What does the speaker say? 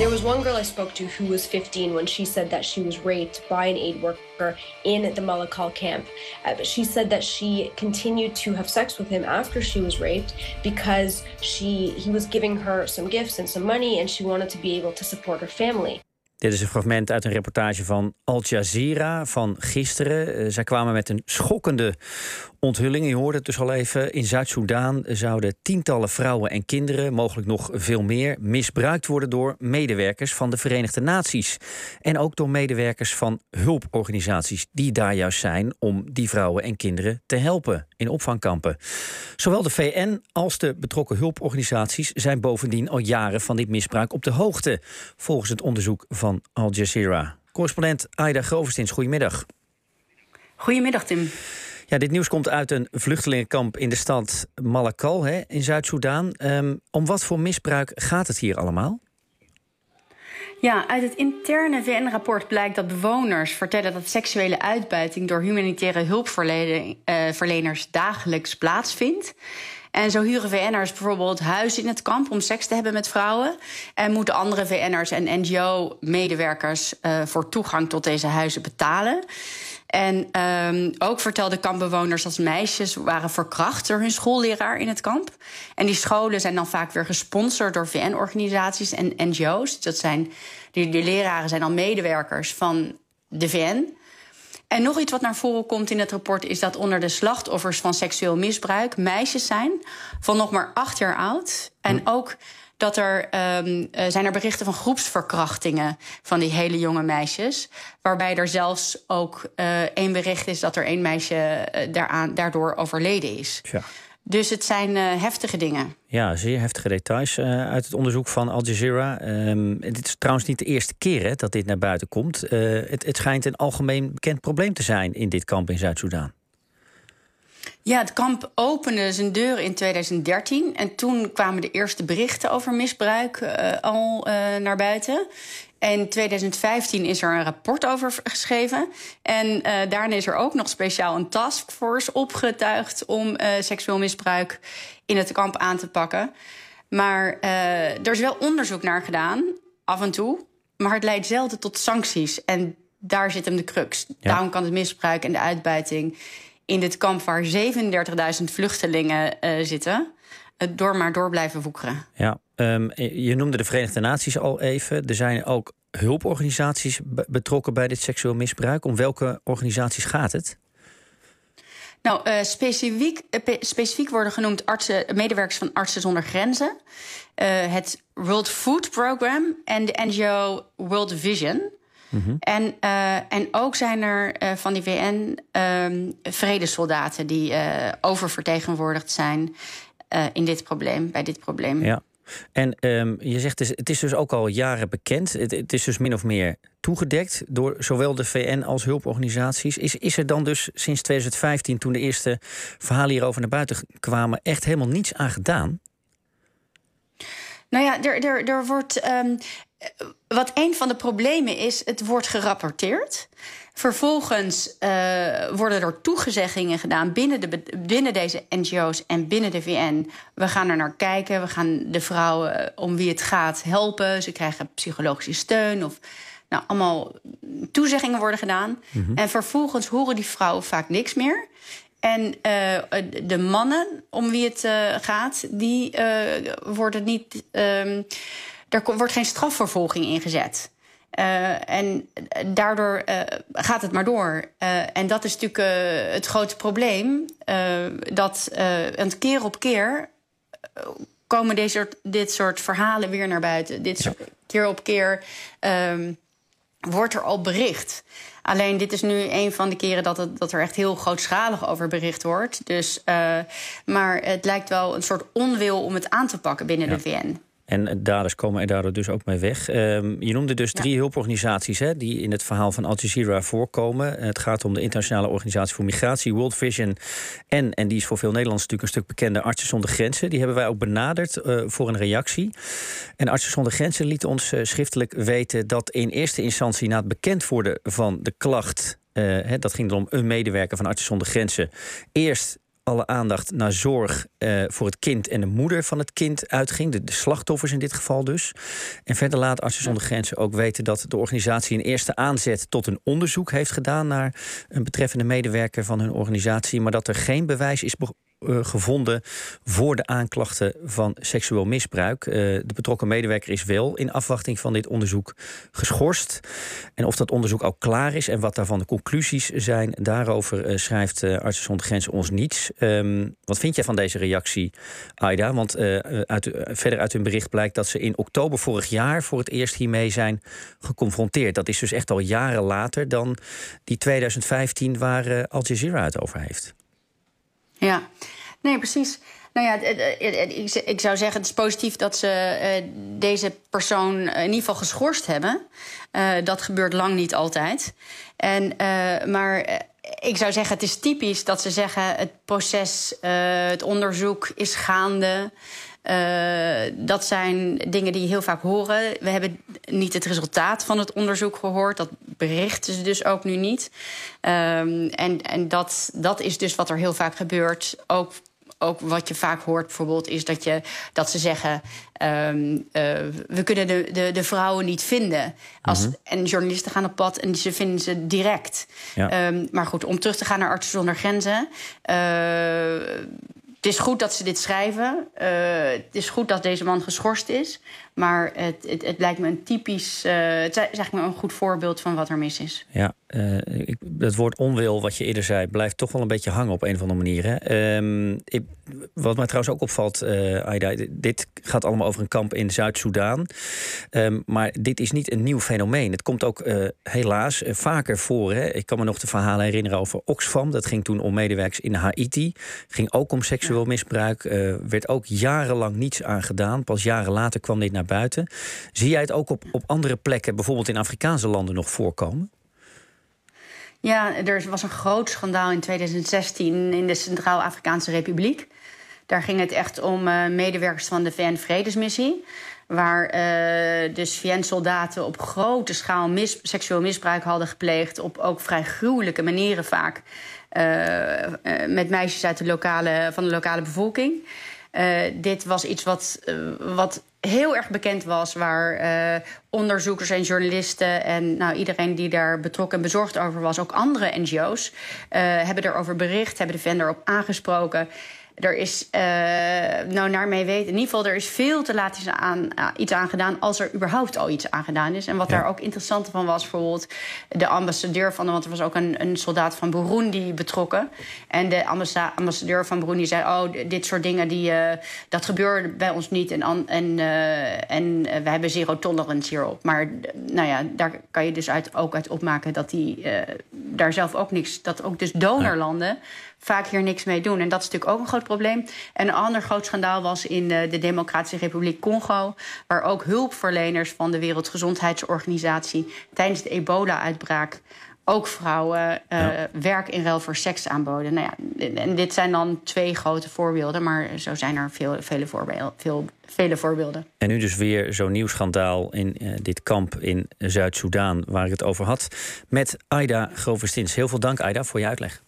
There was one girl I spoke to who was 15 when she said that she was raped by an aid worker in the Malakal camp. Uh, she said that she continued to have sex with him after she was raped because she he was giving her some gifts and some money and she wanted to be able to support her family. Dit is een fragment uit een reportage van Al Jazeera van gisteren. Uh, zij kwamen met een schokkende onthulling. Je hoorde het dus al even. In Zuid-Soedan zouden tientallen vrouwen en kinderen, mogelijk nog veel meer, misbruikt worden door medewerkers van de Verenigde Naties. En ook door medewerkers van hulporganisaties die daar juist zijn om die vrouwen en kinderen te helpen in opvangkampen. Zowel de VN als de betrokken hulporganisaties zijn bovendien al jaren van dit misbruik op de hoogte, volgens het onderzoek van Al Jazeera. Correspondent Aida Groverstins, goedemiddag. Goedemiddag, Tim. Ja, dit nieuws komt uit een vluchtelingenkamp in de stad Malakal hè, in Zuid-Soedan. Um, om wat voor misbruik gaat het hier allemaal? Ja, uit het interne VN-rapport blijkt dat bewoners vertellen dat seksuele uitbuiting door humanitaire hulpverleners uh, dagelijks plaatsvindt. En zo huren VN'ers bijvoorbeeld huizen in het kamp om seks te hebben met vrouwen. En moeten andere VN'ers en NGO-medewerkers uh, voor toegang tot deze huizen betalen. En um, ook vertelden kampbewoners dat meisjes waren verkracht door hun schoolleraar in het kamp. En die scholen zijn dan vaak weer gesponsord door VN-organisaties en NGO's. Dat zijn, die, die leraren zijn dan medewerkers van de VN. En nog iets wat naar voren komt in het rapport is dat onder de slachtoffers van seksueel misbruik meisjes zijn van nog maar acht jaar oud. En hm. ook dat er um, zijn er berichten van groepsverkrachtingen van die hele jonge meisjes. Waarbij er zelfs ook uh, één bericht is dat er één meisje uh, daaraan, daardoor overleden is. Ja. Dus het zijn uh, heftige dingen. Ja, zeer heftige details uit het onderzoek van Al Jazeera. Um, dit is trouwens niet de eerste keer hè, dat dit naar buiten komt. Het, het schijnt een algemeen bekend probleem te zijn in dit kamp in Zuid-Soedan. Ja, het kamp opende zijn deuren in 2013. En toen kwamen de eerste berichten over misbruik uh, al uh, naar buiten. In 2015 is er een rapport over geschreven. En uh, daarna is er ook nog speciaal een taskforce opgetuigd om seksueel misbruik in het kamp aan te pakken. Maar er is wel onderzoek naar gedaan, af en toe. Maar het leidt zelden tot sancties. En daar zit hem de crux. Ja. Daarom kan het misbruik en de uitbuiting in dit kamp waar 37.000 vluchtelingen zitten, het door maar door blijven woekeren. Ja, um, je noemde de Verenigde Naties al even. Er zijn ook hulporganisaties betrokken bij dit seksueel misbruik. Om welke organisaties gaat het? Nou, uh, specifiek, uh, specifiek worden genoemd artsen, medewerkers van Artsen zonder Grenzen, uh, het World Food Program en de NGO World Vision. Mhm. en, en ook zijn er van die VN um, vredesoldaten die oververtegenwoordigd zijn in dit probleem, bij dit probleem. Ja. En um, je zegt, het is dus ook al jaren bekend. Het, het, is dus min of meer toegedekt door zowel de VN als hulporganisaties. Is, is er dan dus sinds 2015, toen de eerste verhalen hierover naar buiten kwamen, echt helemaal niets aan gedaan? Nou ja, er, er, er wordt. Um, wat een van de problemen is, het wordt gerapporteerd. Vervolgens uh, worden er toegezeggingen gedaan binnen, de, binnen deze NGO's en binnen de VN. We gaan er naar kijken, we gaan de vrouwen om wie het gaat helpen. Ze krijgen psychologische steun of nou, allemaal toezeggingen worden gedaan. Mm -hmm. En vervolgens horen die vrouwen vaak niks meer. En uh, de mannen om wie het uh, gaat, die uh, worden niet. Um, er wordt geen strafvervolging ingezet. En daardoor gaat het maar door. En dat is natuurlijk het grote probleem. dat een keer op keer komen deze, dit soort verhalen weer naar buiten. Dit soort, keer op keer um, wordt er al bericht. Alleen dit is nu een van de keren dat, het, dat er echt heel grootschalig over bericht wordt. Dus, maar het lijkt wel een soort onwil om het aan te pakken binnen ja. de VN. En daders komen er daardoor dus ook mee weg. Um, je noemde dus drie hulporganisaties hè, die in het verhaal van Al Jazeera voorkomen. Het gaat om de Internationale Organisatie voor Migratie, World Vision. En, en die is voor veel Nederlanders natuurlijk een stuk bekende, Artsen zonder Grenzen. Die hebben wij ook benaderd uh, voor een reactie. En Artsen zonder Grenzen liet ons uh, schriftelijk weten dat in eerste instantie na het bekend worden van de klacht. Uh, hè, dat ging dan om een medewerker van Artsen zonder Grenzen. Eerst alle aandacht naar zorg uh, voor het kind en de moeder van het kind uitging. De, de, slachtoffers in dit geval dus. En verder laat Artsen zonder Grenzen ook weten dat de organisatie een eerste aanzet tot een onderzoek heeft gedaan naar een betreffende medewerker van hun organisatie. Maar dat er geen bewijs is gevonden voor de aanklachten van seksueel misbruik. Uh, de betrokken medewerker is wel in afwachting van dit onderzoek geschorst. En of dat onderzoek ook klaar is en wat daarvan de conclusies zijn, daarover uh, schrijft Artsen zonder Grenzen ons niets. Um, wat vind jij van deze reactie, Aida? Want uit, verder uit hun bericht blijkt dat ze in oktober vorig jaar voor het eerst hiermee zijn geconfronteerd. Dat is dus echt al jaren later dan die 2015 waar Al Jazeera het over heeft. Ja, nee, precies. Nou ja, ik zou zeggen, het is positief dat ze eh, deze persoon in ieder geval geschorst hebben. Uh, dat gebeurt lang niet altijd. En, uh, maar ik zou zeggen, het is typisch dat ze zeggen: het proces, het onderzoek is gaande. Dat zijn dingen die je heel vaak horen. We hebben niet het resultaat van het onderzoek gehoord. Dat berichten ze dus ook nu niet. Um, en en dat, dat is dus wat er heel vaak gebeurt. Ook ook wat je vaak hoort bijvoorbeeld, is dat, je, dat ze zeggen: um, uh, we kunnen de, de, de, vrouwen niet vinden. Als, mm -hmm. En journalisten gaan op pad en ze vinden ze direct. Ja. Um, maar goed, om terug te gaan naar Artsen zonder Grenzen. Uh, het is goed dat ze dit schrijven. Uh, het is goed dat deze man geschorst is. Maar het, het, het lijkt me een typisch. Uh, het is eigenlijk een goed voorbeeld van wat er mis is. Ja, uh, ik, het woord onwil, wat je eerder zei, blijft toch wel een beetje hangen op een of andere manier. Hè? Um, ik, wat mij trouwens ook opvalt, uh, Aida, dit gaat allemaal over een kamp in Zuid-Soedan. Um, maar dit is niet een nieuw fenomeen. Het komt ook helaas vaker voor. Hè? Ik kan me nog de verhalen herinneren over Oxfam. Dat ging toen om medewerkers in Haiti. Ging ook om seksueel misbruik. werd ook jarenlang niets aan gedaan. Pas jaren later kwam dit naar buiten. Zie jij het ook op, op andere plekken, bijvoorbeeld in Afrikaanse landen, nog voorkomen? Ja, er was een groot schandaal in 2016 in de Centraal-Afrikaanse Republiek. Daar ging het echt om uh, medewerkers van de VN-vredesmissie. Waar uh, dus VN-soldaten op grote schaal seksueel misbruik hadden gepleegd. Op ook vrij gruwelijke manieren vaak. Uh, met meisjes uit de lokale, van de lokale bevolking. dit was iets wat, wat heel erg bekend was, waar uh, onderzoekers en journalisten en nou, iedereen die daar betrokken en bezorgd over was, ook andere NGO's, uh, hebben erover bericht, hebben de vendor op aangesproken. Er is, uh, nou naar mij weten, in ieder geval, er is veel te laat iets aan, uh, iets aan gedaan als er überhaupt al iets aan gedaan is. En wat ja. daar ook interessant van was, bijvoorbeeld de ambassadeur van, want er was ook een, een soldaat van Burundi betrokken. En de ambassa ambassadeur van Burundi zei: Oh, dit soort dingen, die, uh, dat gebeurt bij ons niet. En, en, en we hebben zero tolerance hierop. Maar nou ja, daar kan je dus uit, ook uit opmaken dat die daar zelf ook niks, dat ook dus donorlanden. Ja vaak hier niks mee doen. En dat is natuurlijk ook een groot probleem. En een ander groot schandaal was in de, de Democratische Republiek Congo, waar ook hulpverleners van de Wereldgezondheidsorganisatie tijdens de ebola-uitbraak ook vrouwen uh, ja. werk in ruil voor seks aanboden. Nou ja, en dit zijn dan twee grote voorbeelden, maar zo zijn er veel, vele, voorbeelden, veel, vele voorbeelden. En nu dus weer zo'n nieuw schandaal in uh, dit kamp in Zuid-Soedan, waar ik het over had. Met Aida Groverstins. Heel veel dank, Aida, voor je uitleg.